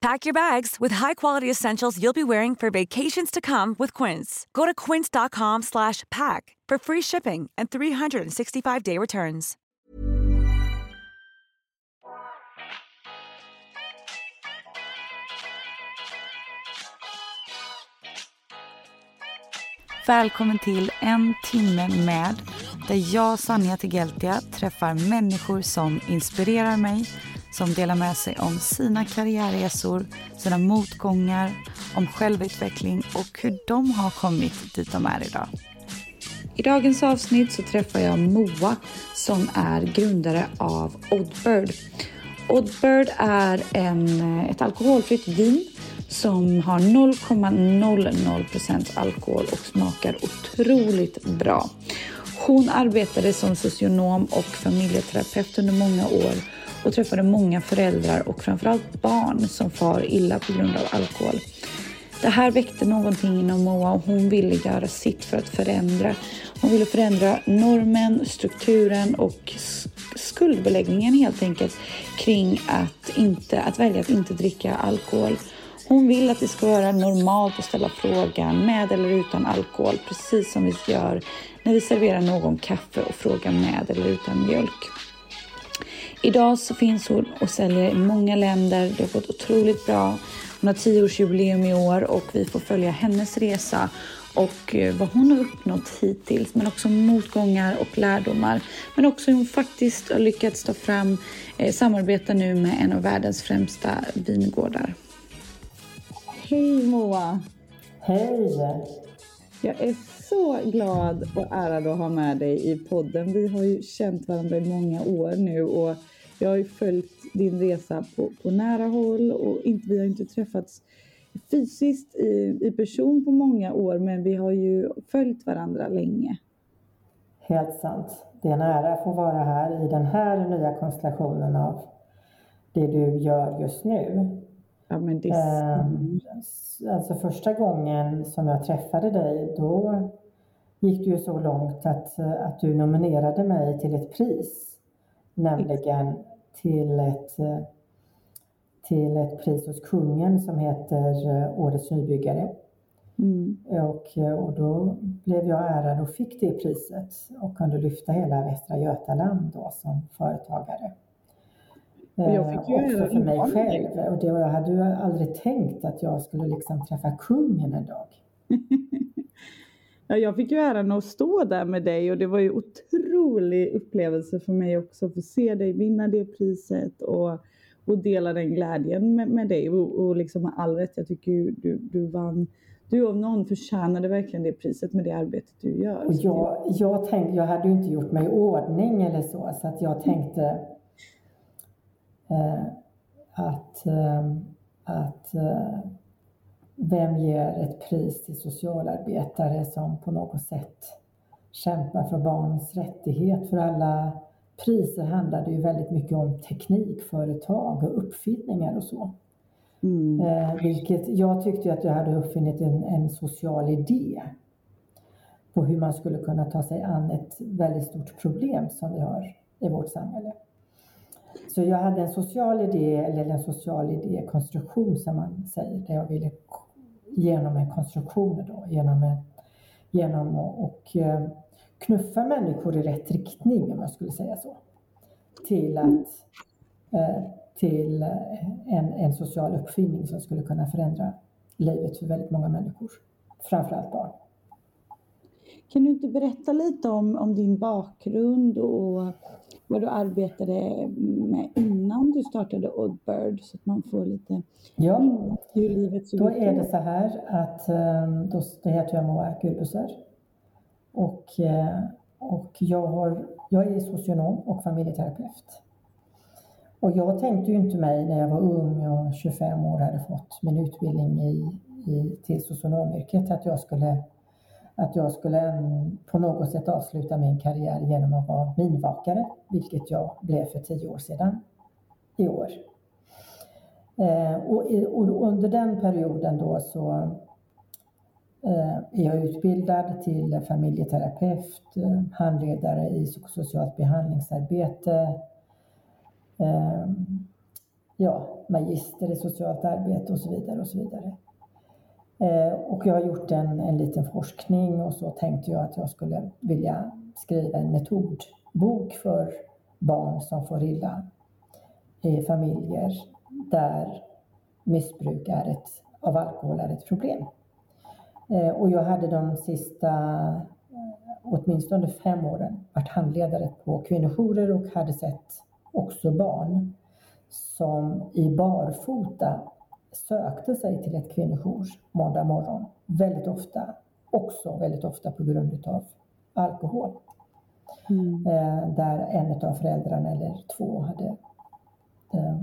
Pack your bags with high-quality essentials you'll be wearing for vacations to come with Quince. Go to quince.com slash pack for free shipping and 365-day returns. Välkommen till En timme med där jag, Sanja Tegeltia, träffar människor som inspirerar mig som delar med sig om sina karriärresor, sina motgångar, om självutveckling och hur de har kommit dit de är idag. I dagens avsnitt så träffar jag Moa som är grundare av Oddbird. Oddbird är en, eh, ett alkoholfritt vin som har 0,00% alkohol och smakar otroligt bra. Hon arbetade som socionom och familjeterapeut under många år och träffade många föräldrar och framförallt barn som far illa på grund av alkohol. Det här väckte någonting inom Moa och hon ville göra sitt för att förändra. Hon ville förändra normen, strukturen och skuldbeläggningen helt enkelt kring att, inte, att välja att inte dricka alkohol. Hon vill att det ska vara normalt att ställa frågan med eller utan alkohol, precis som vi gör när vi serverar någon kaffe och frågar med eller utan mjölk. Idag så finns hon och säljer i många länder. Det har gått otroligt bra. Hon har tioårsjubileum i år och vi får följa hennes resa och eh, vad hon har uppnått hittills, men också motgångar och lärdomar. Men också hur hon faktiskt har lyckats ta fram, eh, samarbeta nu med en av världens främsta vingårdar. Hej Moa! Hej! Jag är så glad och ärad att ha med dig i podden. Vi har ju känt varandra i många år nu och jag har ju följt din resa på, på nära håll och inte, vi har inte träffats fysiskt i, i person på många år men vi har ju följt varandra länge. Helt sant. Det är en ära att få vara här i den här nya konstellationen av det du gör just nu. Ja, men det... Ehm, alltså första gången som jag träffade dig, då gick det ju så långt att, att du nominerade mig till ett pris. Nämligen till ett, till ett pris hos kungen som heter eh, Årets nybyggare. Mm. Och, och då blev jag ärad och fick det priset och kunde lyfta hela Västra Götaland då som företagare. Och jag fick ju eh, också för mig själv. Och det, jag hade ju aldrig tänkt att jag skulle liksom träffa kungen en dag. ja, jag fick ju äran att stå där med dig och det var ju otrolig upplevelse för mig också att få se dig vinna det priset och, och dela den glädjen med, med dig. Och, och liksom med all rätt, jag tycker ju du, du vann du av någon förtjänade verkligen det priset med det arbetet du gör. Och jag, jag, tänkte, jag hade ju inte gjort mig i ordning eller så, så att jag tänkte Eh, att, eh, att eh, vem ger ett pris till socialarbetare som på något sätt kämpar för barns rättighet? För alla priser handlade ju väldigt mycket om teknikföretag och uppfinningar och så. Mm. Eh, vilket jag tyckte att jag hade uppfunnit en, en, social idé på hur man skulle kunna ta sig an ett väldigt stort problem som vi har i vårt samhälle. Så jag hade en social idé, eller en social idékonstruktion som man säger, där jag ville genom en konstruktion då, genom, en, genom att och, eh, knuffa människor i rätt riktning, om jag skulle säga så, till, att, eh, till eh, en, en social uppfinning som skulle kunna förändra livet för väldigt många människor, framförallt barn. Kan du inte berätta lite om, om din bakgrund och vad du arbetade med innan du startade Oddbird så att man får lite ja. hur livet såg ut. Då är det så här att ehm, då, då heter jag Moa Gulbuser och, eh, och jag, har, jag är socionom och familjeterapeut. Och jag tänkte ju inte mig när jag var ung och 25 år hade fått min utbildning i, i, till socionomyrket att jag skulle att jag skulle på något sätt avsluta min karriär genom att vara minvakare, vilket jag blev för tio år sedan i år. Eh, och, och, under den perioden då så eh, är jag utbildad till familjeterapeut, handledare i psykosocialt behandlingsarbete, eh, ja, magister i socialt arbete och så vidare och så vidare. Eh, och jag har gjort en, en liten forskning och så tänkte jag att jag skulle vilja skriva en metodbok för barn som får illa i familjer där missbruk är ett, av alkohol är ett problem. Eh, och jag hade de sista eh, åtminstone fem åren varit handledare på kvinnojourer och hade sett också barn som i barfota sökte sig till ett kvinnojour måndag morgon. Väldigt ofta, också väldigt ofta på grund av alkohol. Mm. Eh, där en av föräldrarna eller två hade eh,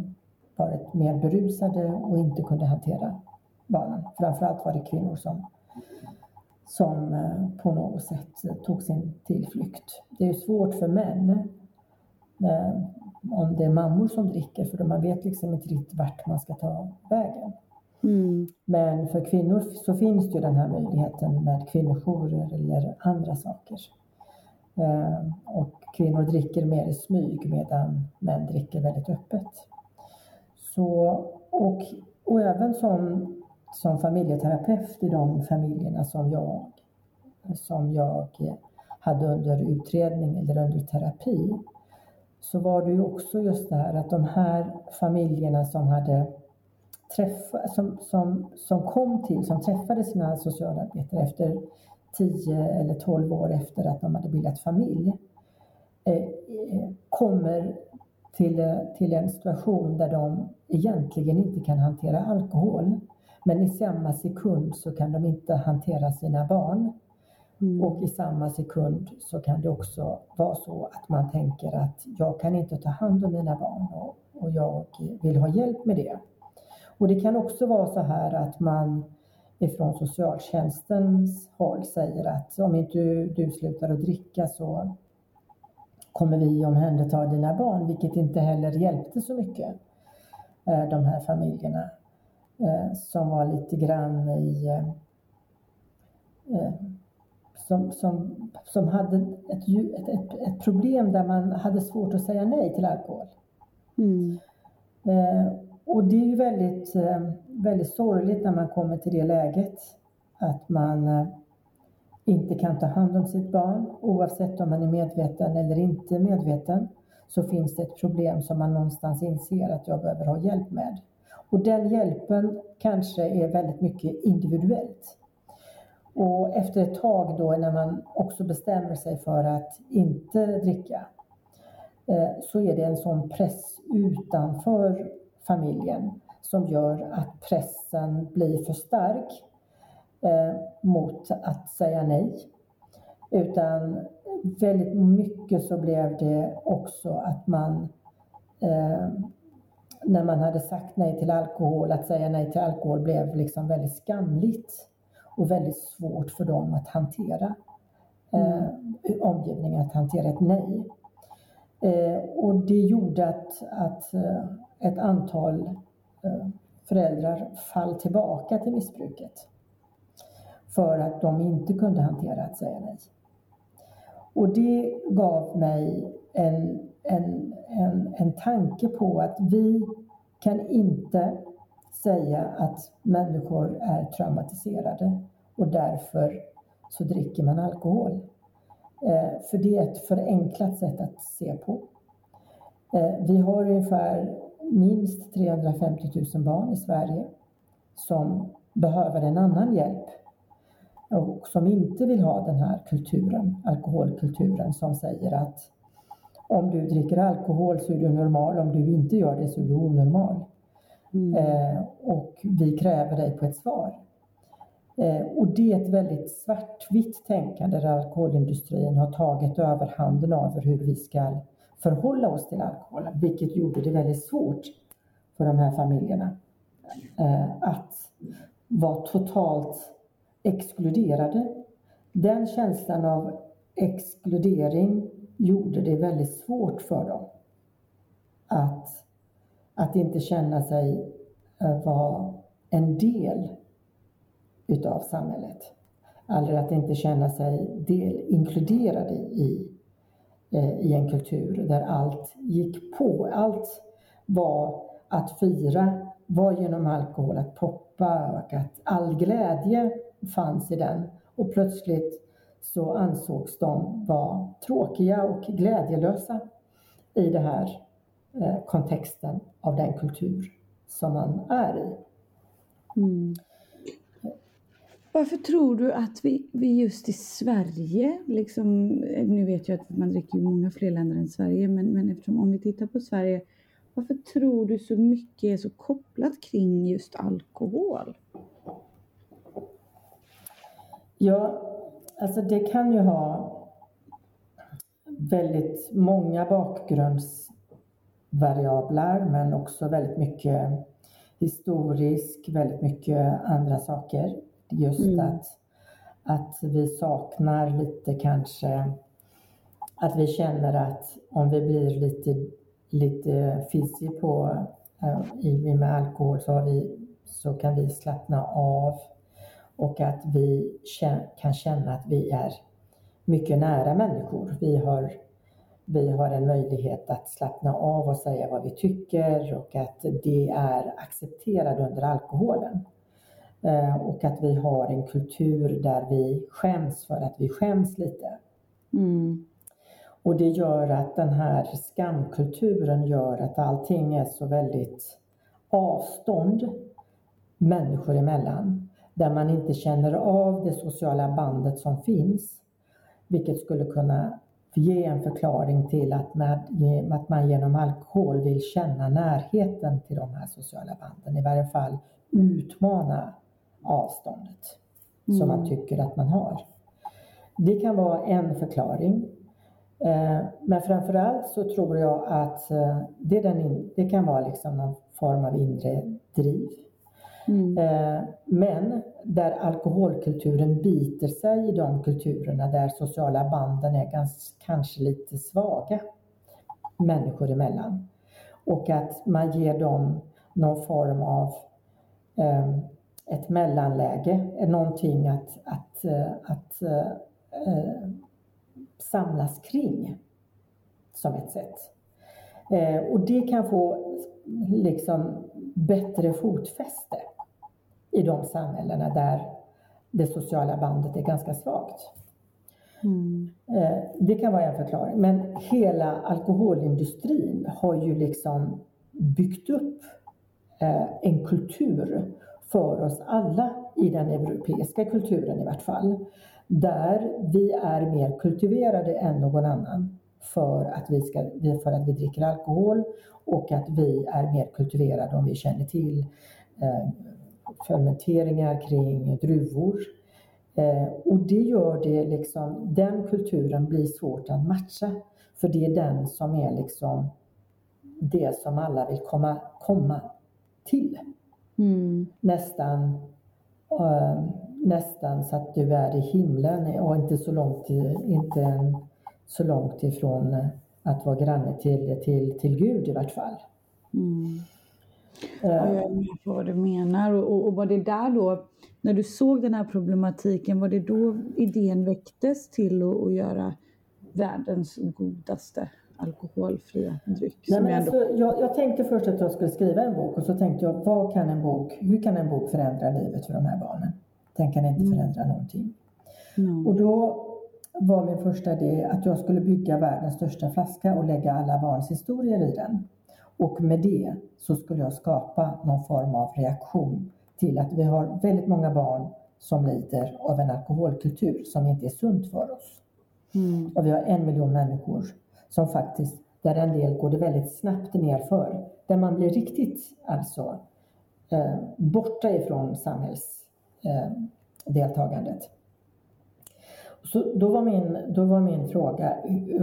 varit mer berusade och inte kunde hantera barnen. Framförallt var det kvinnor som, som eh, på något sätt tog sin tillflykt. Det är svårt för män om det är mammor som dricker för man vet liksom inte riktigt vart man ska ta vägen. Mm. Men för kvinnor så finns ju den här möjligheten med kvinnojourer eller andra saker. Eh, och kvinnor dricker mer i smyg medan män dricker väldigt öppet. Så, och, och även som, som familjeterapeut i de familjerna som jag, som jag hade under utredning eller under terapi så var det ju också just det här att de här familjerna som hade träffa, som, som, som kom till, som träffade sina socialarbetare efter 10 eller 12 år efter att de hade bildat familj, eh, eh, kommer till, till en situation där de egentligen inte kan hantera alkohol. Men i samma sekund så kan de inte hantera sina barn. Mm. Och i samma sekund så kan det också vara så att man tänker att jag kan inte ta hand om mina barn och, och jag vill ha hjälp med det. Och det kan också vara så här att man ifrån socialtjänstens håll säger att om inte du, du slutar att dricka så kommer vi omhänderta dina barn, vilket inte heller hjälpte så mycket eh, de här familjerna eh, som var lite grann i eh, som, som, som hade ett, ett, ett, ett, problem där man hade svårt att säga nej till alkohol. Mm. Eh, och det är ju väldigt, eh, väldigt sorgligt när man kommer till det läget att man eh, inte kan ta hand om sitt barn oavsett om man är medveten eller inte medveten så finns det ett problem som man någonstans inser att jag behöver ha hjälp med. Och den hjälpen kanske är väldigt mycket individuellt. Och efter ett tag då när man också bestämmer sig för att inte dricka eh, så är det en sån press utanför familjen som gör att pressen blir för stark eh, mot att säga nej. Utan väldigt mycket så blev det också att man eh, när man hade sagt nej till alkohol, att säga nej till alkohol blev liksom väldigt skamligt och väldigt svårt för dem att hantera. Eh, omgivningen att hantera ett nej. Eh, och det gjorde att, att eh, ett antal eh, föräldrar fall tillbaka till missbruket. För att de inte kunde hantera att säga nej. Och det gav mig en, en, en, en tanke på att vi kan inte säga att människor är traumatiserade och därför så dricker man alkohol. Eh, för det är ett förenklat sätt att se på. Eh, vi har ungefär minst 350 000 barn i Sverige som behöver en annan hjälp och som inte vill ha den här kulturen, alkoholkulturen som säger att om du dricker alkohol så är du normal, om du inte gör det så är du onormal. Mm. Eh, och vi kräver dig på ett svar. Eh, och det är ett väldigt svartvitt tänkande där alkoholindustrin har tagit överhanden över hur vi ska förhålla oss till alkoholen, vilket gjorde det väldigt svårt för de här familjerna eh, att vara totalt exkluderade den känslan av exkludering gjorde det väldigt svårt för dem att, att inte känna sig eh, vara en del utav samhället. Eller att inte känna sig del, inkluderad i, eh, i en kultur där allt gick på. Allt var att fira var genom alkohol att poppa och att all glädje fanns i den. Och plötsligt så ansågs de vara tråkiga och glädjelösa i det här kontexten av den kultur som man är i. Mm. Varför tror du att vi, vi just i Sverige, liksom, nu vet jag att man dricker i många fler länder än Sverige, men, men eftersom om vi tittar på Sverige, varför tror du så mycket är så kopplat kring just alkohol? Ja, alltså det kan ju ha väldigt många bakgrundsvariabler men också väldigt mycket historisk, väldigt mycket andra saker. Just mm. att, att vi saknar lite kanske, att vi känner att om vi blir lite, lite fizzy på äh, i, med alkohol så, vi, så kan vi slappna av och att vi kan känna att vi är mycket nära människor. Vi har, vi har en möjlighet att slappna av och säga vad vi tycker och att det är accepterat under alkoholen. Eh, och att vi har en kultur där vi skäms för att vi skäms lite. Mm. Och det gör att den här skamkulturen gör att allting är så väldigt avstånd människor emellan där man inte känner av det sociala bandet som finns. Vilket skulle kunna ge en förklaring till att, med, att man genom alkohol vill känna närheten till de här sociala banden. I varje fall utmana avståndet mm. som man mm. tycker att man har. Det kan vara en förklaring. Eh, men framförallt så tror jag att eh, det, den, det kan vara liksom någon form av inre driv. Mm. Eh, men där alkoholkulturen biter sig i de kulturerna där sociala banden är ganska, kanske lite svaga människor emellan. Och att man ger dem någon form av eh, ett mellanläge, eh, någonting att, att, eh, att eh, eh, samlas kring som ett sätt. Eh, och det kan få liksom bättre fotfäste i de samhällena där det sociala bandet är ganska svagt. Mm. Eh, det kan vara en förklaring. Men hela alkoholindustrin har ju liksom byggt upp eh, en kultur för oss alla i den europeiska kulturen i vart fall. Där vi är mer kultiverade än någon annan för att vi, ska, för att vi dricker alkohol och att vi är mer kultiverade om vi känner till eh, fermenteringar kring druvor. Eh, och det gör det liksom, den kulturen blir svårt att matcha. För det är den som är liksom det som alla vill komma, komma till. Mm. Nästan, äh, nästan så att du är i himlen och inte så långt, inte så långt ifrån att vara granne till, till, till Gud i vart fall. Mm. Ja, jag är med på vad du menar. Och, och var det där då, när du såg den här problematiken, var det då idén väcktes till att, att göra världens godaste alkoholfria dryck? Nej, men ändå... alltså, jag, jag, tänkte först att jag skulle skriva en bok och så tänkte jag, vad kan en bok, hur kan en bok förändra livet för de här barnen? Den kan inte mm. förändra någonting. Mm. Och då var min första idé att jag skulle bygga världens största flaska och lägga alla barns historier i den. Och med det så skulle jag skapa någon form av reaktion till att vi har väldigt många barn som lider av en alkoholkultur som inte är sunt för oss. Mm. Och vi har en miljon människor som faktiskt, där en del går det väldigt snabbt nerför, där man blir riktigt alltså eh, borta ifrån samhällsdeltagandet. Eh, så då var, min, då var min fråga,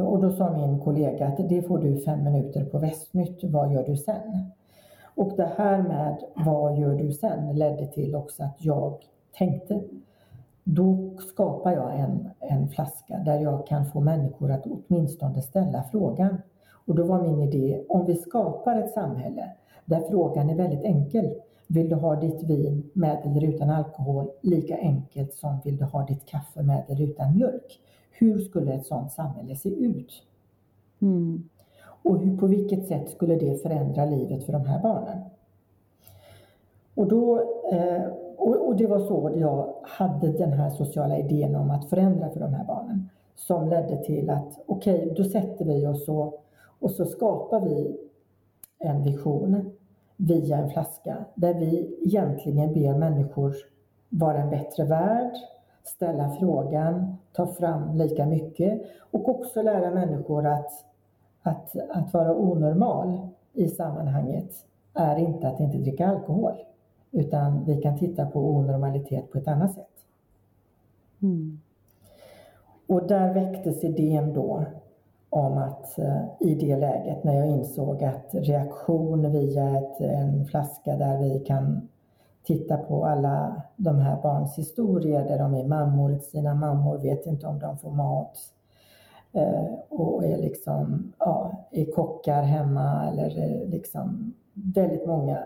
och då sa min kollega att det får du fem minuter på Västnytt, vad gör du sen? Och det här med vad gör du sen ledde till också att jag tänkte då skapar jag en, en flaska där jag kan få människor att åtminstone ställa frågan. Och då var min idé, om vi skapar ett samhälle där frågan är väldigt enkel. Vill du ha ditt vin med eller utan alkohol lika enkelt som vill du ha ditt kaffe med eller utan mjölk? Hur skulle ett sådant samhälle se ut? Mm. Och hur, på vilket sätt skulle det förändra livet för de här barnen? Och, då, eh, och, och, det var så jag hade den här sociala idén om att förändra för de här barnen. Som ledde till att okej, okay, då sätter vi oss och, och så skapar vi en vision via en flaska där vi egentligen ber människor vara en bättre värld, ställa frågan, ta fram lika mycket och också lära människor att, att, att vara onormal i sammanhanget är inte att inte dricka alkohol. Utan vi kan titta på onormalitet på ett annat sätt. Mm. Och där väcktes idén då om att eh, i det läget när jag insåg att reaktion via ett, en flaska där vi kan titta på alla de här barns historier där de är mammor sina mammor, vet inte om de får mat eh, och är liksom, ja, är kockar hemma eller eh, liksom väldigt många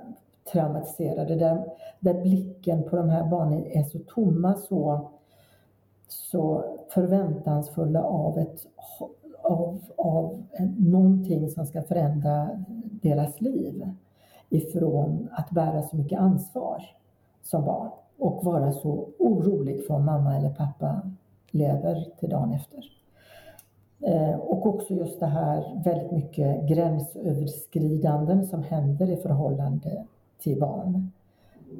traumatiserade. Där, där blicken på de här barnen är så tomma så, så förväntansfulla av ett av, av någonting som ska förändra deras liv ifrån att bära så mycket ansvar som barn och vara så orolig för om mamma eller pappa lever till dagen efter. Eh, och också just det här väldigt mycket gränsöverskridanden som händer i förhållande till barn.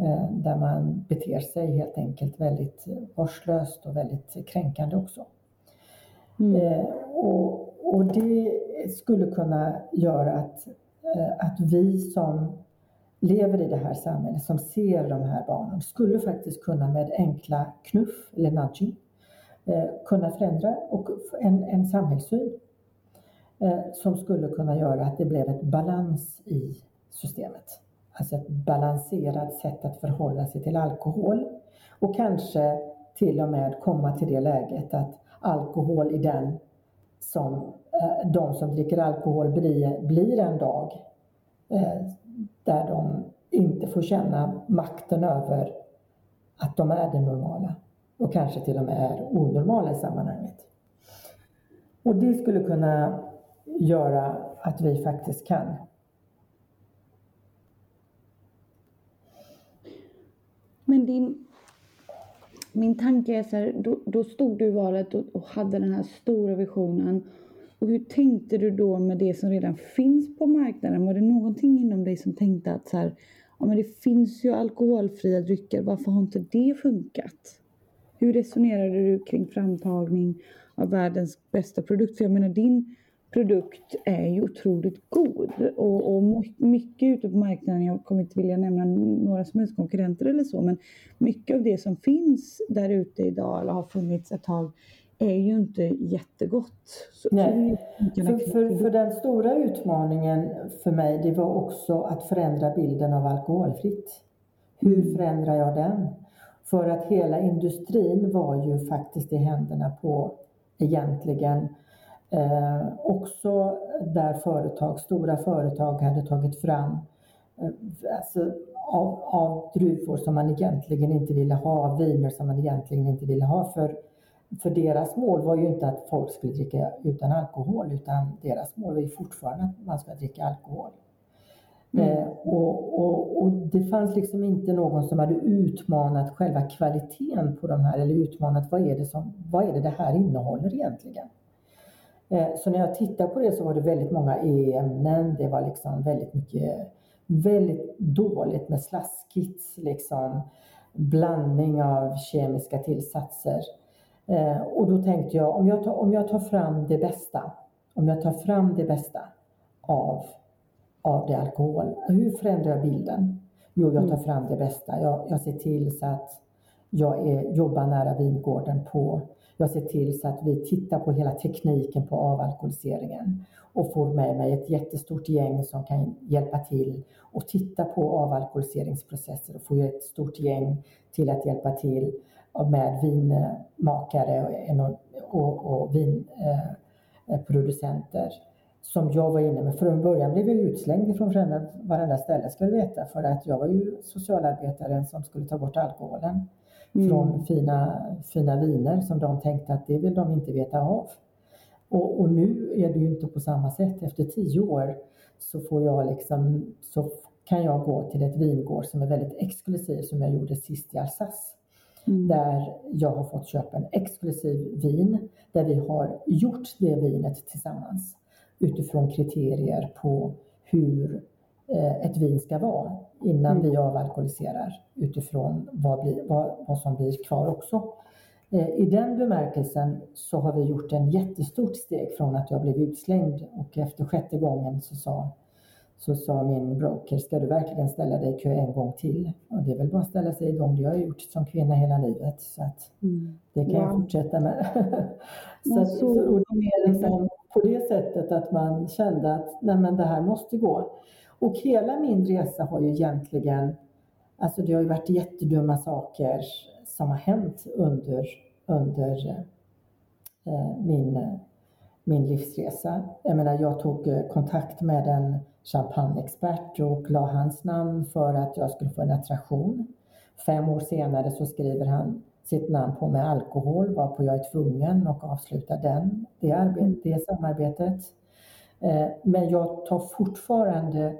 Eh, där man beter sig helt enkelt väldigt vårdslöst och väldigt kränkande också. Mm. Eh, och, och, det skulle kunna göra att, eh, att vi som lever i det här samhället, som ser de här barnen, skulle faktiskt kunna med enkla knuff eller nudging eh, kunna förändra och en, en samhällssyn eh, som skulle kunna göra att det blev ett balans i systemet. Alltså ett balanserat sätt att förhålla sig till alkohol och kanske till och med komma till det läget att alkohol i den som eh, de som dricker alkohol blir, blir en dag. Eh, där de inte får känna makten över att de är det normala och kanske till och med är onormala i sammanhanget. Och det skulle kunna göra att vi faktiskt kan Men din, min tanke är så här, då, då stod du i valet och, och, hade den här stora visionen. Och hur tänkte du då med det som redan finns på marknaden? Var det någonting inom dig som tänkte att så här, ja men det finns ju alkoholfria drycker, varför har inte det funkat? Hur resonerade du kring framtagning av världens bästa produkt? För jag menar din produkt är ju otroligt god och, och mycket ute på marknaden, jag kommer inte vilja nämna några som helst konkurrenter eller så, men mycket av det som finns där ute idag eller har funnits ett tag är ju inte jättegott. Så, Nej. För, för, för, den stora utmaningen för mig, det var också att förändra bilden av alkoholfritt. Hur mm. förändrar jag den? För att hela industrin var ju faktiskt i händerna på egentligen Eh, också där företag, stora företag hade tagit fram eh, alltså, av, av druvor som man egentligen inte ville ha, viner som man egentligen inte ville ha. För, för deras mål var ju inte att folk skulle dricka utan alkohol utan deras mål var ju fortfarande att man ska dricka alkohol. Mm. Eh, och, och, och, det fanns liksom inte någon som hade utmanat själva kvaliteten på de här eller utmanat vad är det, som, vad är det, det här innehåller egentligen. Eh, så när jag tittade på det så var det väldigt många E-ämnen. Det var liksom väldigt mycket, väldigt dåligt med slaskigt, liksom blandning av kemiska tillsatser. Eh, och då tänkte jag, om jag tar, om jag tar fram det bästa, om jag tar fram det bästa av, av det alkohol, hur förändrar jag bilden? Jo, jag tar mm. fram det bästa. Jag, jag ser till så att jag är, jobbar nära vingården på jag ser till så att vi tittar på hela tekniken på avalkoholiseringen och får med mig ett jättestort gäng som kan hjälpa till och titta på avalkoholiseringsprocesser och få ett stort gäng till att hjälpa till med vinmakare och, och, och vinproducenter eh, som jag var inne med. Från början blev jag utslängd från varenda ställe ska du veta för att jag var ju socialarbetaren som skulle ta bort alkoholen mm. från fina, fina viner som de tänkte att det vill de inte veta av. Och, och, nu är det ju inte på samma sätt. Efter tio år så får jag liksom, så kan jag gå till ett vingård som är väldigt exklusiv som jag gjorde sist i Alsace. Mm. Där jag har fått köpa en exklusiv vin där vi har gjort det vinet tillsammans utifrån kriterier på hur ett vin ska vara innan mm. vi avalkoholiserar utifrån vad, blir, vad, vad som blir kvar också. Eh, I den bemärkelsen så har vi gjort en jättestort steg från att jag blev utslängd och efter sjätte gången så sa, så sa min broker, ska du verkligen ställa dig i kö en gång till? Och det är väl bara att ställa sig igång, det har jag gjort som kvinna hela livet så att mm. det kan ja. jag fortsätta med. så, att, så, och det är liksom på det sättet att man kände att nej men det här måste gå. Och hela min resa har ju egentligen, alltså det har ju varit jättedumma saker som har hänt under, under eh, min, min livsresa. Jag menar, jag tog eh, kontakt med en champagneexpert och la hans namn för att jag skulle få en attraktion. Fem år senare så skriver han sitt namn på med alkohol varpå jag är tvungen att avsluta den, det, arbet, det samarbetet. Eh, men jag tar fortfarande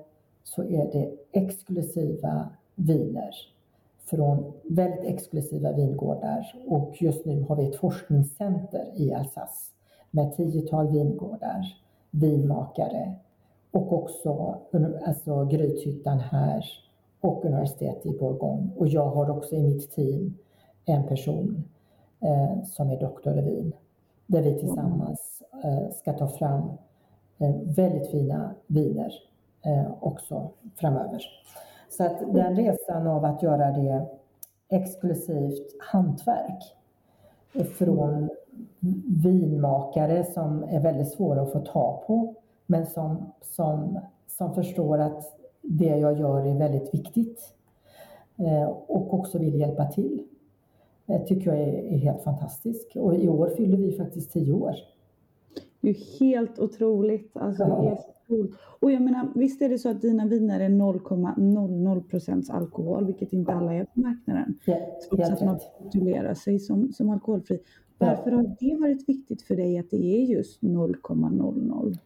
så är det exklusiva viner från väldigt exklusiva vingårdar och just nu har vi ett forskningscenter i Alsace med tiotal vingårdar, vinmakare och också alltså Grythyttan här och universitetet i Bourgogne. Och jag har också i mitt team en person eh, som är doktor i vin där vi tillsammans eh, ska ta fram eh, väldigt fina viner Eh, också framöver. Så att den resan av att göra det exklusivt hantverk från vinmakare som är väldigt svåra att få ta på men som, som, som förstår att det jag gör är väldigt viktigt eh, och också vill hjälpa till. Det tycker jag är, är helt fantastiskt. Och i år fyller vi faktiskt tio år. Det är helt otroligt. Alltså, det är så coolt. Och jag menar, visst är det så att dina viner är 0,00% alkohol, vilket inte alla är på marknaden. Ja, trots att man titulerar sig som, som alkoholfri. Varför har det varit viktigt för dig att det är just 0,00?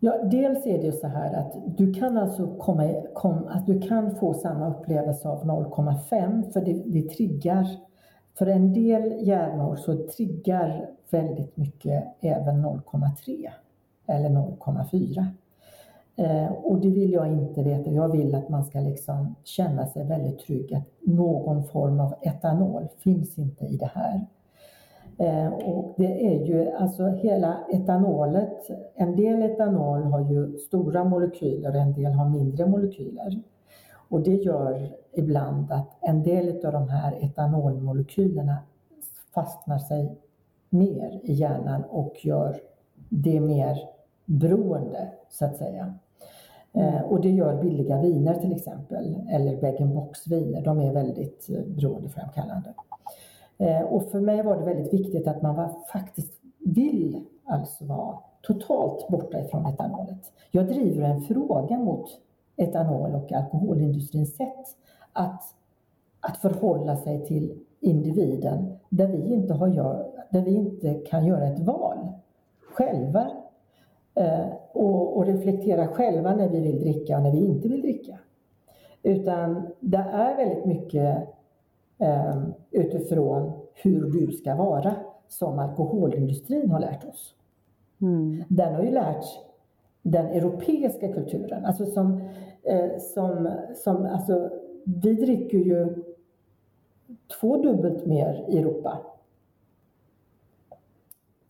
Ja, dels är det ju så här att du kan alltså komma, kom, att du kan få samma upplevelse av 0,5 för det, det triggar för en del hjärnor så triggar väldigt mycket även 0,3 eller 0,4. Eh, och det vill jag inte veta. Jag vill att man ska liksom känna sig väldigt trygg att någon form av etanol finns inte i det här. Eh, och det är ju alltså hela etanolet, en del etanol har ju stora molekyler, en del har mindre molekyler. Och det gör ibland att en del av de här etanolmolekylerna fastnar sig mer i hjärnan och gör det mer beroende, så att säga. Eh, och det gör billiga viner till exempel, eller bag-in-box viner. De är väldigt eh, beroendeframkallande. Eh, och för mig var det väldigt viktigt att man var, faktiskt vill alltså vara totalt borta ifrån etanolet. Jag driver en fråga mot etanol och alkoholindustrins sätt att, att förhålla sig till individen där vi inte, har gör, där vi inte kan göra ett val själva eh, och, och reflektera själva när vi vill dricka och när vi inte vill dricka. Utan det är väldigt mycket eh, utifrån hur du ska vara som alkoholindustrin har lärt oss. Mm. Den har ju lärt den europeiska kulturen. Alltså som, eh, som, som alltså, vi dricker ju tvådubbelt mer i Europa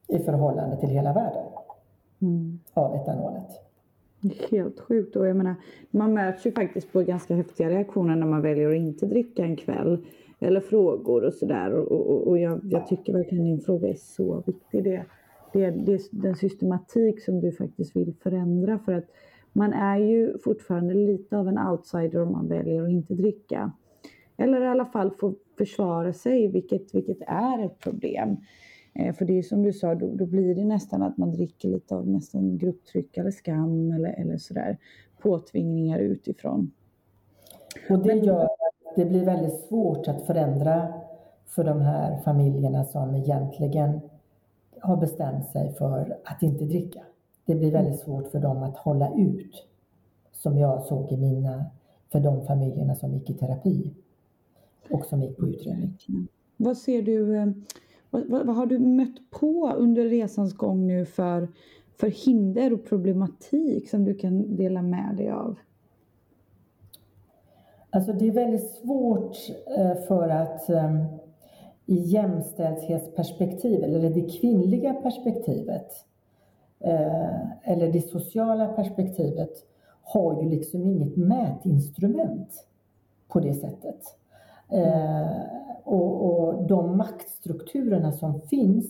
i förhållande till hela världen mm. av etanolet. Helt sjukt. Och jag menar, man möts ju faktiskt på ganska häftiga reaktioner när man väljer att inte dricka en kväll. Eller frågor och sådär. Och, och, och jag, jag, tycker verkligen din fråga är så viktig. Det, det, det, den systematik som du faktiskt vill förändra. För att man är ju fortfarande lite av en outsider om man väljer att inte dricka. eller i alla fall få försvara sig, vilket, vilket är ett problem. Eh, för det är som du sa, då, då, blir det nästan att man dricker lite av nästan grupptryck eller skam eller, eller sådär. Påtvingningar utifrån. Och det gör att det blir väldigt svårt att förändra för de här familjerna som egentligen har bestämt sig för att inte dricka. Det blir väldigt svårt för dem att hålla ut, som jag såg i mina, för de familjerna som gick i terapi och som gick på utredning. Vad ser du, eh, vad, vad, vad, har du mött på under resans gång nu för, för hinder och problematik som du kan dela med dig av? Alltså det är väldigt svårt eh, för att ehm, i jämställdhetsperspektiv, eller det kvinnliga perspektivet, eh, eller det sociala perspektivet, har ju liksom inget mätinstrument på det sättet. Eh, och, och de maktstrukturerna som finns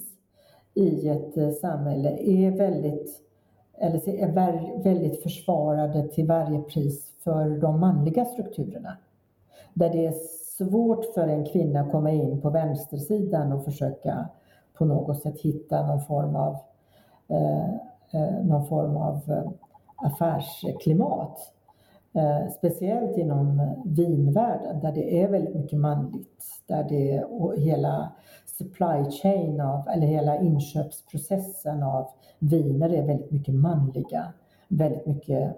i ett eh, samhälle är väldigt, eller är väldigt försvarade till varje pris för de manliga strukturerna. Där det är svårt för en kvinna att komma in på vänstersidan och försöka på något sätt hitta någon form av, eh, eh någon form av eh, affärsklimat. Eh, speciellt inom vinvärlden där det är väldigt mycket manligt. Där det och hela supply chain av, eller hela inköpsprocessen av viner är väldigt mycket manliga. Väldigt mycket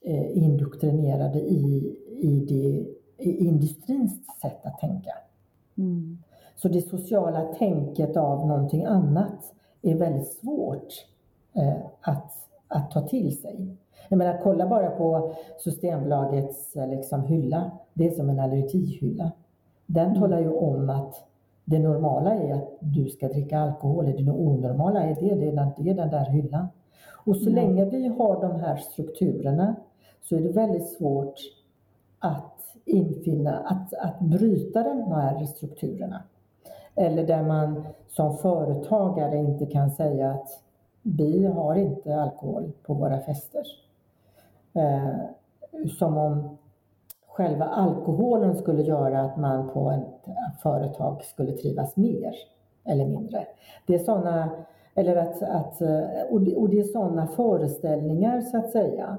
eh, indoktrinerade i, i, det, i industrins sätt att tänka. Mm. Så det sociala tänket av någonting annat är väldigt svårt eh, att, att ta till sig. Jag menar, kolla bara på Systembolagets eh, liksom, hylla. Det är som en allergihylla. Den mm. talar ju om att det normala är att du ska dricka alkohol. Det onormala är det, det är den, det är den där hyllan. Och så mm. länge vi har de här strukturerna så är det väldigt svårt att infinna, att, att bryta de här strukturerna. Eller där man som företagare inte kan säga att vi har inte alkohol på våra fester. Eh, som om själva alkoholen skulle göra att man på ett företag skulle trivas mer eller mindre. Det är sådana, eller att, att, eh, och det, och det är sådana föreställningar så att säga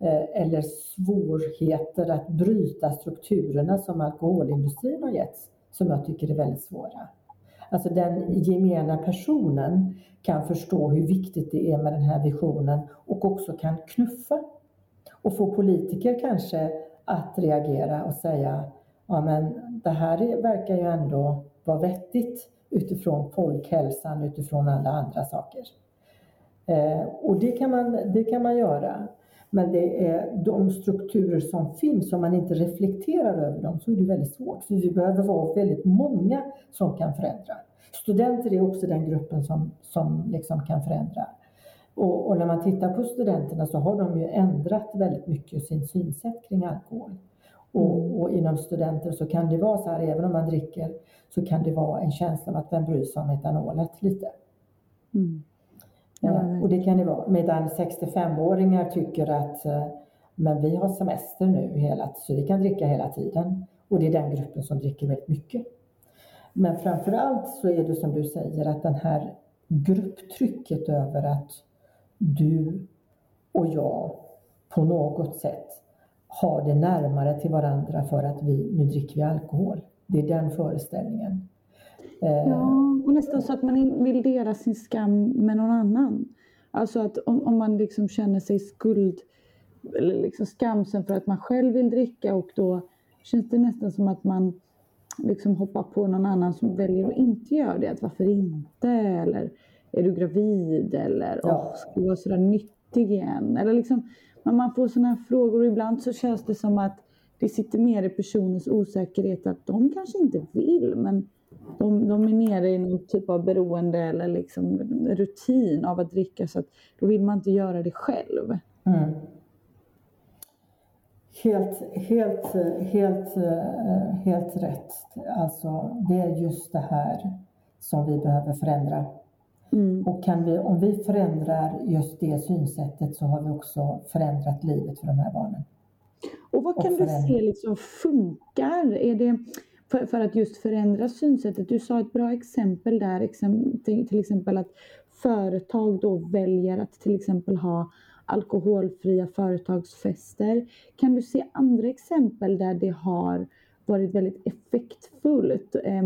Eh, eller svårigheter att bryta strukturerna som alkoholindustrin har gett som jag tycker är väldigt svåra. Alltså den gemena personen kan förstå hur viktigt det är med den här visionen och också kan knuffa och få politiker kanske att reagera och säga ja men det här verkar ju ändå vara vettigt utifrån folkhälsan, utifrån alla andra saker. Eh, och det kan, man, det kan man göra. Men det är de strukturer som finns, om man inte reflekterar över dem så är det väldigt svårt. För vi behöver vara väldigt många som kan förändra. Studenter är också den gruppen som, som liksom kan förändra. Och, och, när man tittar på studenterna så har de ju ändrat väldigt mycket sin synsätt kring alkohol. Och, och, inom studenter så kan det vara så här, även om man dricker, så kan det vara en känsla av att vem bryr sig om etanolet lite. Mm. Mm. och det kan det vara. Medan 65-åringar tycker att eh, men vi har semester nu hela, så vi kan dricka hela tiden. Och det är den gruppen som dricker väldigt mycket. Men framförallt så är det som du säger att den här grupptrycket över att du och jag på något sätt har det närmare till varandra för att vi, nu dricker vi alkohol. Det är den föreställningen. Eh, ja, och nästan så att man vill dela sin skam med någon annan. Alltså att om, om man liksom känner sig skuld eller liksom skamsen för att man själv vill dricka och då känns det nästan som att man liksom hoppar på någon annan som väljer att inte göra det. Att varför inte? Eller är du gravid? Eller ja. oh, ska du vara sådär nyttig igen? Eller liksom, man får sådana här frågor ibland så känns det som att det sitter mer i personens osäkerhet att de kanske inte vill men de, de är nere i någon typ av beroende eller liksom rutin av att dricka så att då vill man inte göra det själv. Mm. Helt, helt, helt, helt rätt. Alltså, det är just det här som vi behöver förändra. Mm. Och kan vi, om vi förändrar just det synsättet så har vi också förändrat livet för de här barnen. Och vad kan du se liksom funkar? Är det för, för, att just förändra synsättet? Du sa ett bra exempel där, till exempel att företag då väljer att till exempel ha alkoholfria företagsfester. Kan du se andra exempel där det har varit väldigt effektfullt, eh,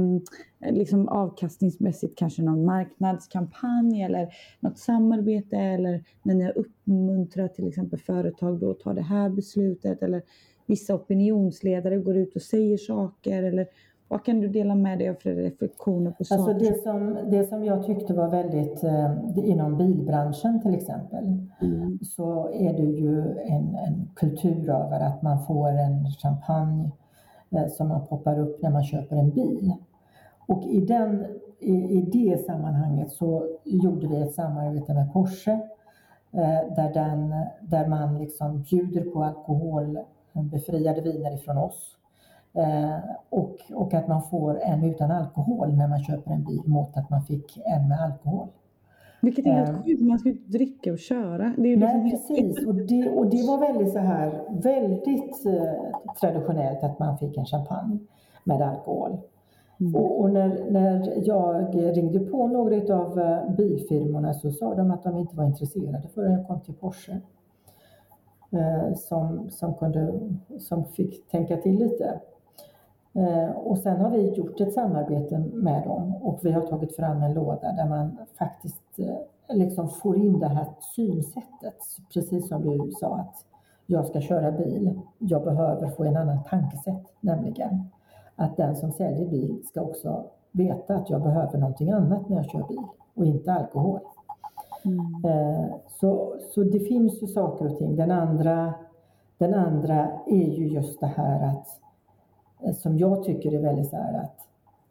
liksom avkastningsmässigt, kanske någon marknadskampanj eller något samarbete eller när ni har uppmuntrat till exempel företag då att ta det här beslutet eller vissa opinionsledare går ut och säger saker eller vad kan du dela med dig av för reflektioner på alltså saker? Det som, det som jag tyckte var väldigt, eh, inom bilbranschen till exempel, mm. så är det ju en, en kultur över att man får en champagne eh, som man poppar upp när man köper en bil. Och i, den, i, i det sammanhanget så gjorde vi ett samarbete med Porsche eh, där, den, där man liksom bjuder på alkoholbefriade viner ifrån oss Eh, och, och att man får en utan alkohol när man köper en bil mot att man fick en med alkohol. Vilket är helt eh, sjukt, man ska ju inte dricka och köra. Det är nej, precis. Och det, och det var väldigt så här, väldigt eh, traditionellt att man fick en champagne med alkohol. Mm. Och, och, när, när jag ringde på några av eh, bilfirmorna så sa de att de inte var intresserade förrän jag kom till Porsche. Eh, som, som, kunde, som fick tänka till lite. Eh, och sen har vi gjort ett samarbete med dem och vi har tagit fram en låda där man faktiskt eh, liksom får in det här synsättet. Precis som du sa att jag ska köra bil. Jag behöver få en annan tankesätt, nämligen att den som säljer bil ska också veta att jag behöver någonting annat när jag kör bil och inte alkohol. Mm. Eh, så, så det finns ju saker och ting. Den andra, den andra är ju just det här att som jag tycker är väldigt så här att,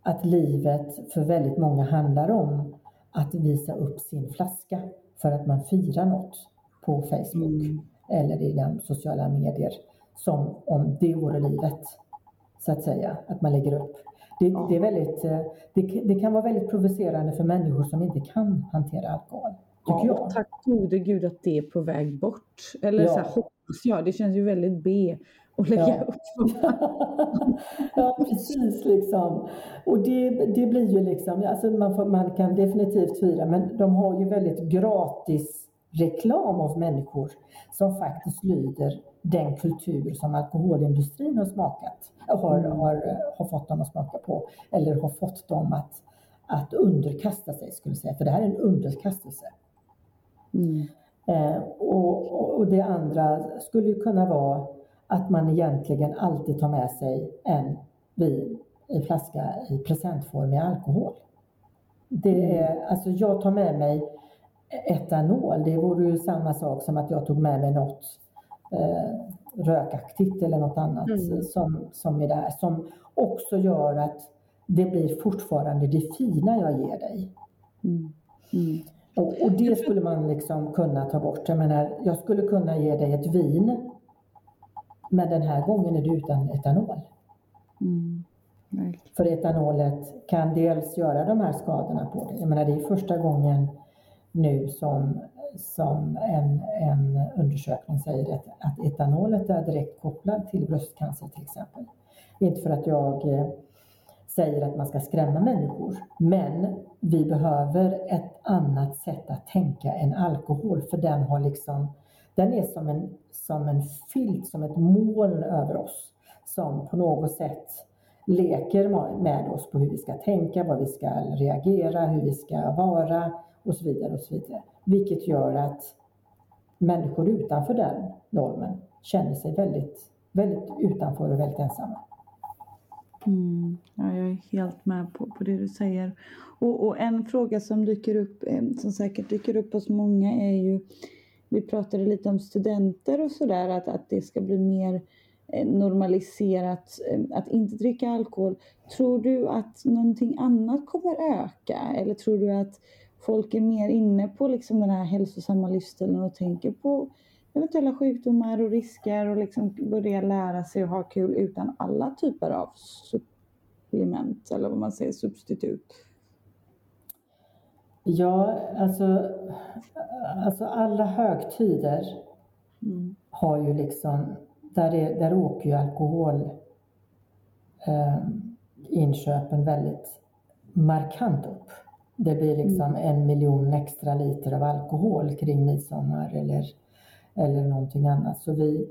att livet för väldigt många handlar om att visa upp sin flaska för att man firar något på Facebook mm. eller i de sociala medier som om det vore livet, så att säga, att man lägger upp. Det, det är väldigt, eh, det, det, kan vara väldigt provocerande för människor som inte kan hantera alkohol. Tycker ja, jag. Tack gode gud att det är på väg bort. Eller ja. så här, hoppas jag. Det känns ju väldigt B och lägga ja. upp. ja, precis liksom. Och det, det blir ju liksom, alltså man, får, man kan definitivt fira, men de har ju väldigt gratis reklam av människor som faktiskt lyder den kultur som alkoholindustrin har smakat, har, mm. har, har fått dem att smaka på, eller har fått dem att, att underkasta sig, skulle jag säga, för det här är en underkastelse. Mm. Eh, och, och det andra skulle kunna vara att man egentligen alltid tar med sig en vin i flaska i presentform med alkohol. Det är, mm. alltså jag tar med mig etanol, det vore ju samma sak som att jag tog med mig något eh, rökaktigt eller något annat mm. som, som är där, som också gör att det blir fortfarande det fina jag ger dig. Mm. Mm. Och, och, det skulle man liksom kunna ta bort. Jag menar, jag skulle kunna ge dig ett vin men den här gången är det utan etanol. Mm. För etanolet kan dels göra de här skadorna på det. Jag menar det är första gången nu som, som en, en undersökning säger att, att etanolet är direkt kopplad till bröstcancer till exempel. Inte för att jag eh, säger att man ska skrämma människor, men vi behöver ett annat sätt att tänka än alkohol för den har liksom den är som en, som en filt, som ett moln över oss som på något sätt leker med oss på hur vi ska tänka, vad vi ska reagera, hur vi ska vara och så vidare. och så vidare. Vilket gör att människor utanför den normen känner sig väldigt, väldigt utanför och väldigt ensamma. Mm. Ja, jag är helt med på, på det du säger. Och, och en fråga som dyker upp, eh, som säkert dyker upp hos många är ju vi pratade lite om studenter och sådär, att, att det ska bli mer eh, normaliserat eh, att inte dricka alkohol. Tror du att någonting annat kommer öka? Eller tror du att folk är mer inne på liksom den här hälsosamma livsstilen och tänker på eventuella sjukdomar och risker och liksom börja lära sig att ha kul utan alla typer av supplement eller vad man säger, substitut? Ja, alltså, alltså alla högtider mm. har ju liksom där, är, där åker ju alkohol eh, väldigt markant upp. Det blir liksom mm. en miljon extra liter av alkohol kring midsommar eller, eller någonting annat. Så vi,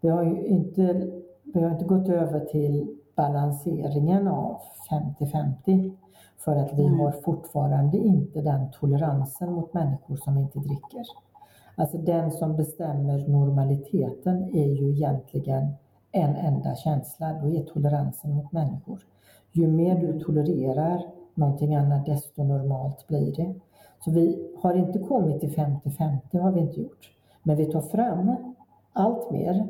vi har ju inte, vi har inte gått över till balanseringen av 50-50 för att vi mm. har fortfarande inte den toleransen mot människor som inte dricker. Alltså den som bestämmer normaliteten är ju egentligen en enda känsla, då är toleransen mot människor. Ju mer du tolererar någonting annat, desto normalt blir det. Så vi har inte kommit till 50-50, har vi inte gjort. Men vi tar fram allt mer.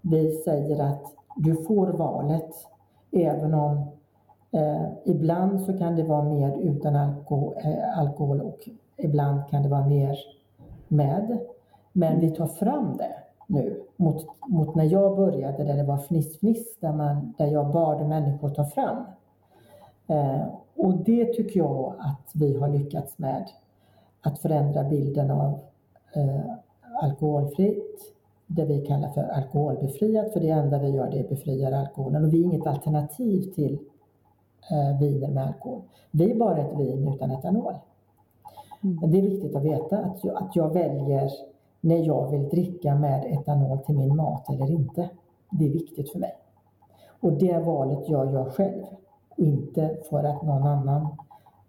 Vi säger att du får valet, även om eh, ibland så kan det vara mer utan alkohol, eh, alkohol och ibland kan det vara mer med. Men vi tar fram det nu mot, mot när jag började där det var fniss-fniss, där, man, där jag bad människor ta fram. Eh, och det tycker jag att vi har lyckats med. Att förändra bilden av eh, alkoholfritt, det vi kallar för alkoholbefriat, för det enda vi gör det är befriar alkoholen och vi är inget alternativ till eh, viner med alkohol. Vi är bara ett vin utan etanol. Mm. Det är viktigt att veta att jag, att jag väljer när jag vill dricka med etanol till min mat eller inte. Det är viktigt för mig. Och det valet gör jag själv inte för att någon annan,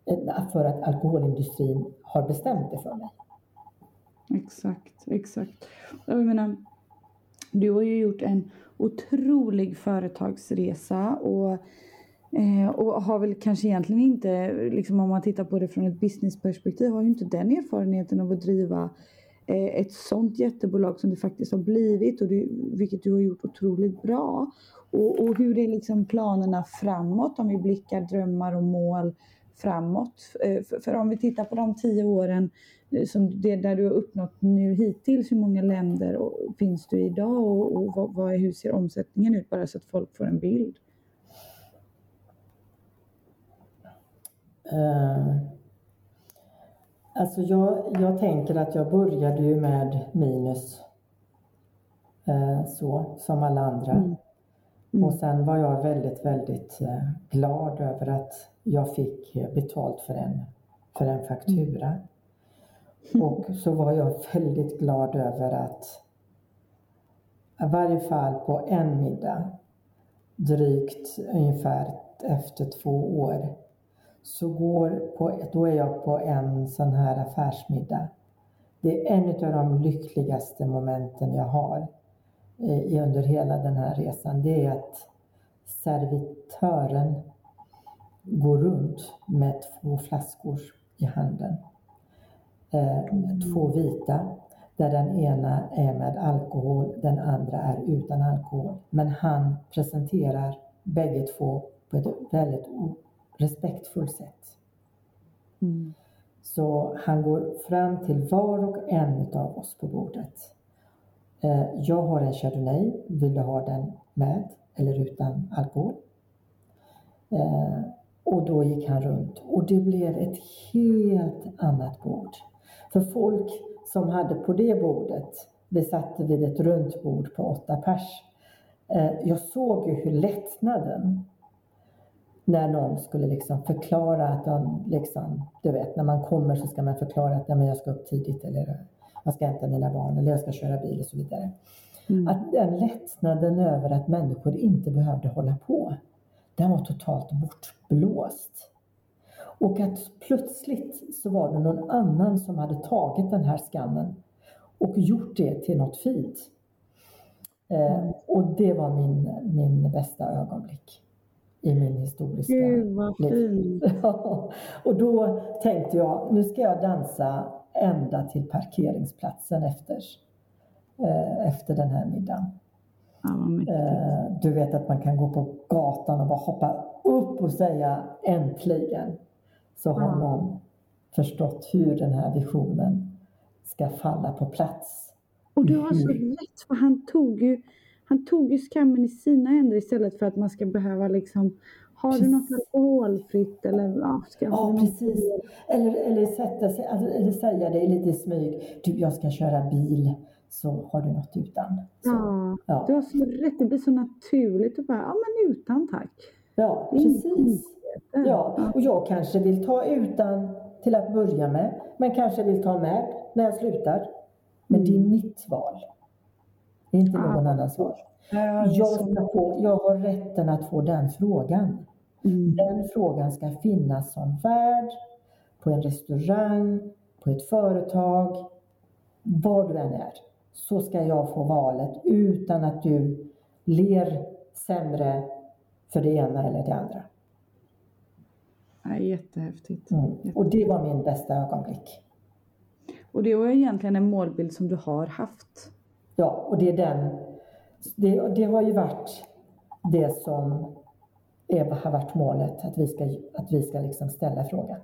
eh, för att alkoholindustrin har bestämt det för mig. Exakt, exakt. Jag menar, du har ju gjort en otrolig företagsresa och Eh, och har väl kanske egentligen inte, liksom om man tittar på det från ett businessperspektiv, har ju inte den erfarenheten av att driva eh, ett sånt jättebolag som det faktiskt har blivit, och du, vilket du har gjort otroligt bra. Och, och hur är liksom planerna framåt om vi blickar drömmar och mål framåt? För, eh, för, om vi tittar på de tio åren som det där du har uppnått nu hittills, hur många länder och, finns du idag och, och vad, vad, hur ser omsättningen ut? Bara så att folk får en bild. Uh, alltså jag, jag tänker att jag började ju med minus uh, så som alla andra. Mm. Mm. Och sen var jag väldigt, väldigt glad över att jag fick betalt för en, för en faktura. Och så var jag väldigt glad över att i varje fall på en middag drygt ungefär efter två år så går på, då är jag på en sån här affärsmiddag. Det är en av de lyckligaste momenten jag har eh, under hela den här resan. Det är att servitören går runt med två flaskor i handen. Eh, två vita, där den ena är med alkohol, den andra är utan alkohol. Men han presenterar bägge två på ett väldigt respektfullt sätt. Mm. Så han går fram till var och en av oss på bordet. Eh, jag har en Chardonnay, vill du ha den med eller utan alkohol? Eh, och då gick han runt och det blev ett helt annat bord. För folk som hade på det bordet, vi satt vid ett runt bord på åtta pers. Eh, jag såg ju hur lättnaden när någon skulle liksom förklara att de liksom, du vet, när man kommer så ska man förklara att nej, jag ska upp tidigt eller jag ska hämta mina barn eller jag ska köra bil och så vidare. Mm. Att den lättnaden över att människor inte behövde hålla på, den var totalt bortblåst. Och att plötsligt så var det någon annan som hade tagit den här skammen och gjort det till något fint. Eh, och det var min, min bästa ögonblick i min historiska Gud vad fint! och då tänkte jag, nu ska jag dansa ända till parkeringsplatsen efter, eh, efter den här middagen. Ja, eh, du vet att man kan gå på gatan och bara hoppa upp och säga äntligen så har någon förstått hur den här visionen ska falla på plats. Och du har så rätt, för han tog ju han tog ju skammen i sina händer istället för att man ska behöva liksom har precis. du något alkoholfritt eller ja, ska Ja, precis. Eller, eller, sätta sig, alltså, eller säga det lite i smyg. Du, jag ska köra bil så har du något utan. Så, Ja, ja. du har så rätt. Det blir så naturligt att bara, ja men utan tack. ja, precis. Ja, och jag kanske vill ta utan till att börja med, men kanske vill ta med när jag slutar. Men det är mitt val. Det är inte Ja. någon annans val. Jag, få, jag har rätten att få den frågan. Mm. Den frågan ska finnas som värd på en restaurang, på ett företag, var du än är. Så ska jag få valet utan att du ler sämre för det ena eller det andra. Ja, jättehäftigt. Mm. Och det var min bästa ögonblick. Och det var egentligen en målbild som du har haft. Ja, och det är den. Det, det har ju varit det som är, har varit målet, att vi ska, att vi ska liksom ställa frågan.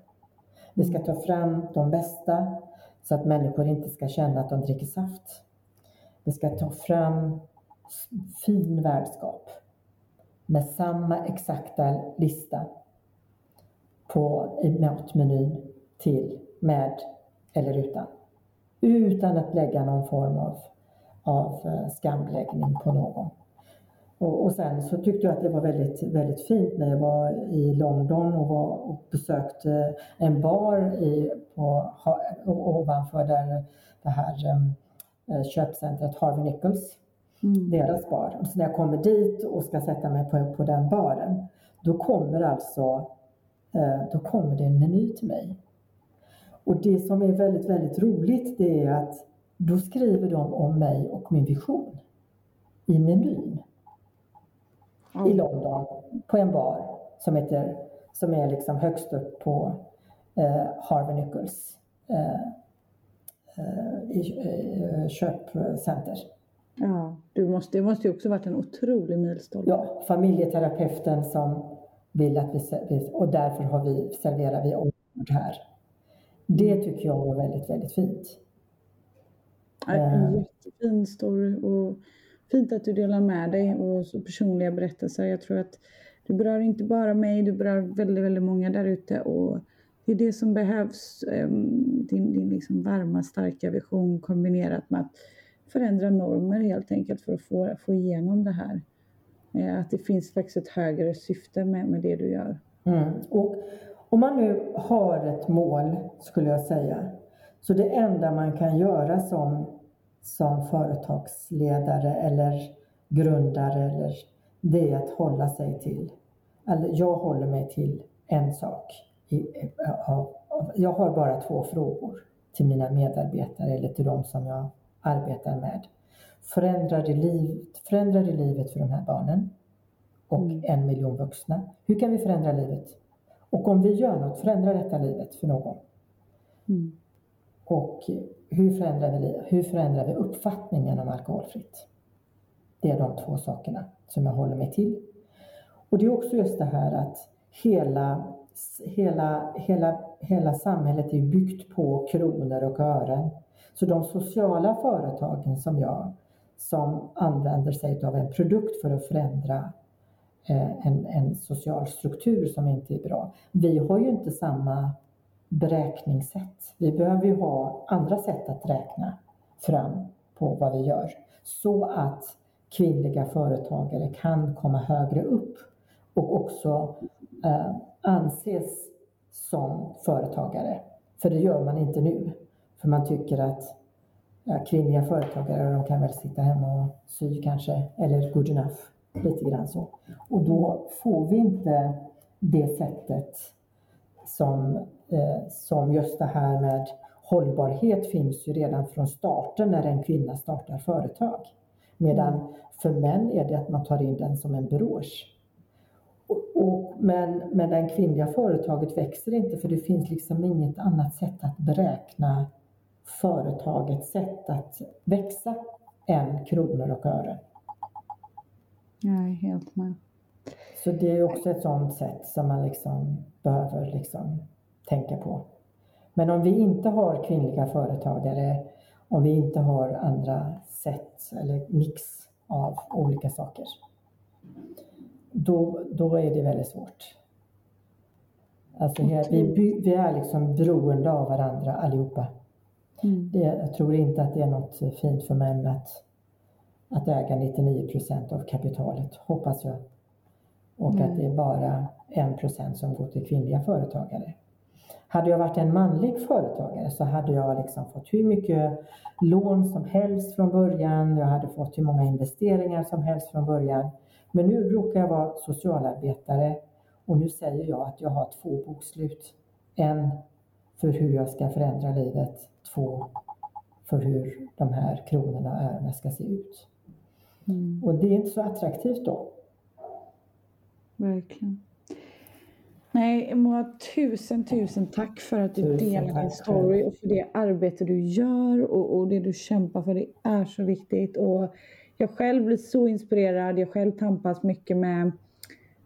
Vi ska ta fram de bästa så att människor inte ska känna att de dricker saft. Vi ska ta fram fin värdskap med samma exakta lista på matmenyn till med eller utan. Utan att lägga någon form av, av eh, skamläggning på någon. Och, och sen så tyckte jag att det var väldigt, väldigt fint när jag var i London och, var, och besökte en bar i, på, ovanför där det här eh, köpcentret Harvey Nichols Mm. deras bar. Och så när jag kommer dit och ska sätta mig på, på den baren, då kommer alltså eh, då kommer det en meny till mig. Och det som är väldigt, väldigt roligt det är att då skriver de om mig och min vision i menyn i London på en bar som heter, som är liksom högst upp på eh, Harvey Nichols eh, eh, i, eh, köpcenter. Ja, du måste, det måste ju också varit en otrolig milstolpe. Ja, familjeterapeuten som vill att vi, och därför har vi, serverar vi ord här. Det tycker jag var väldigt, väldigt fint. En jättefin story och fint att du delar med dig och så personliga berättelser. Jag tror att du berör inte bara mig, du berör väldigt, väldigt många där ute och det är det som behövs. ehm, Din, din liksom varma, starka vision kombinerat med att förändra normer helt enkelt för att få, få igenom det här. Eh, att det finns faktiskt ett högre syfte med, med det du gör. Mm. Och om man nu har ett mål, skulle jag säga, så det enda man kan göra som, som företagsledare eller grundare, eller, det är att hålla sig till, eller jag håller mig till en sak. I, jag har bara två frågor till mina medarbetare eller till de som jag arbetar med. Förändrar det, liv, förändrar det livet för de här barnen och en miljon vuxna? Hur kan vi förändra livet? Och om vi gör något, förändrar detta livet för någon? Mm. Och hur förändrar, vi, hur förändrar vi uppfattningen om alkoholfritt? Det är de två sakerna som jag håller mig till. Och det är också just det här att hela, hela, hela, hela samhället är byggt på kronor och ören. Så de sociala företagen som jag, som använder sig av en produkt för att förändra eh, en, en social struktur som inte är bra. Vi har ju inte samma beräkningssätt. Vi behöver ju ha andra sätt att räkna fram på vad vi gör så att kvinnliga företagare kan komma högre upp och också eh, anses som företagare. För det gör man inte nu. För man tycker att ja, kvinnliga företagare, de kan väl sitta hemma och sy kanske, eller good enough, lite grann så. Och då får vi inte det sättet som, eh, som just det här med hållbarhet finns ju redan från starten när en kvinna startar företag. Medan för män är det att man tar in den som en brosch. Och, och, men, men det kvinnliga företaget växer inte för det finns liksom inget annat sätt att beräkna företagets sätt att växa än kronor och ören. Jag är helt med. Så det är också ett sådant sätt som man liksom behöver liksom tänka på. Men om vi inte har kvinnliga företagare, om vi inte har andra sätt eller mix av olika saker, då, då är det väldigt svårt. Alltså här, vi, vi är liksom beroende av varandra allihopa. Mm. Det, jag tror inte att det är något fint för män att, att äga 99 procent av kapitalet, hoppas jag. Och mm. att det är bara 1 procent som går till kvinnliga företagare. Hade jag varit en manlig företagare så hade jag liksom fått hur mycket lån som helst från början. Jag hade fått hur många investeringar som helst från början. Men nu råkar jag vara socialarbetare och nu säger jag att jag har två bokslut. En för hur jag ska förändra livet, två för hur de här kronorna och örena ska se ut. Mm. Och det är inte så attraktivt då. Verkligen. Nej, Moa, tusen, tusen tack för att du tusen delar din story och för det arbete du gör och, och det du kämpar för. Det är så viktigt. Och jag själv blir så inspirerad. Jag själv tampas mycket med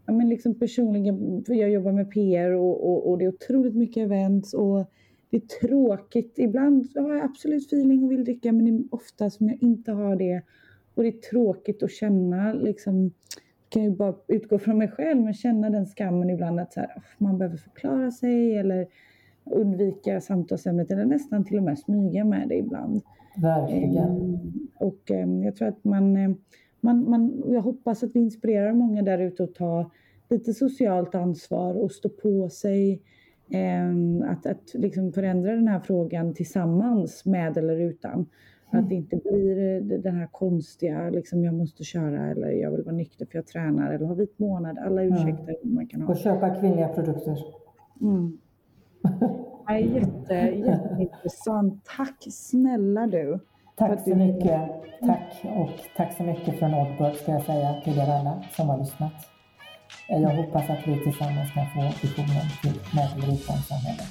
ja, men liksom personligen, för jag jobbar med PR och, och, och, det är otroligt mycket events och det är tråkigt. Ibland har jag absolut feeling och vill dricka men det är ofta som jag inte har det. Och det är tråkigt att känna liksom kan ju bara utgå från mig själv, men känna den skammen ibland att så här, man behöver förklara sig eller undvika samtalsämnet eller nästan till och med smyga med det ibland. Verkligen. Um, och um, jag tror att man, um, man, man, jag hoppas att vi inspirerar många där ute att ta lite socialt ansvar och stå på sig. att att liksom förändra den här frågan tillsammans med eller utan. Mm. Att det inte blir eh, den här konstiga, liksom jag måste köra eller jag vill vara nykter för jag tränar eller har vit månad. Alla ursäkter mm. man kan ha. Och köpa kvinnliga produkter. Mm. Ja, jätte, jätteintressant. Tack snälla du. Tack så mycket. Tack och tack så mycket från Oddbird ska jag säga till er alla som har lyssnat. Jag hoppas att vi tillsammans kan få visionen till utan samhälle.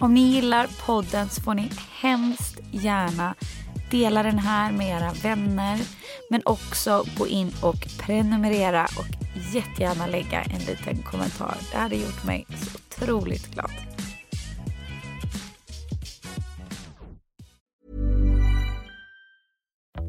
Om ni gillar podden så får ni hemskt gärna dela den här med era vänner men också gå in och prenumerera och jättegärna lägga en liten kommentar. Det hade gjort mig så otroligt glad.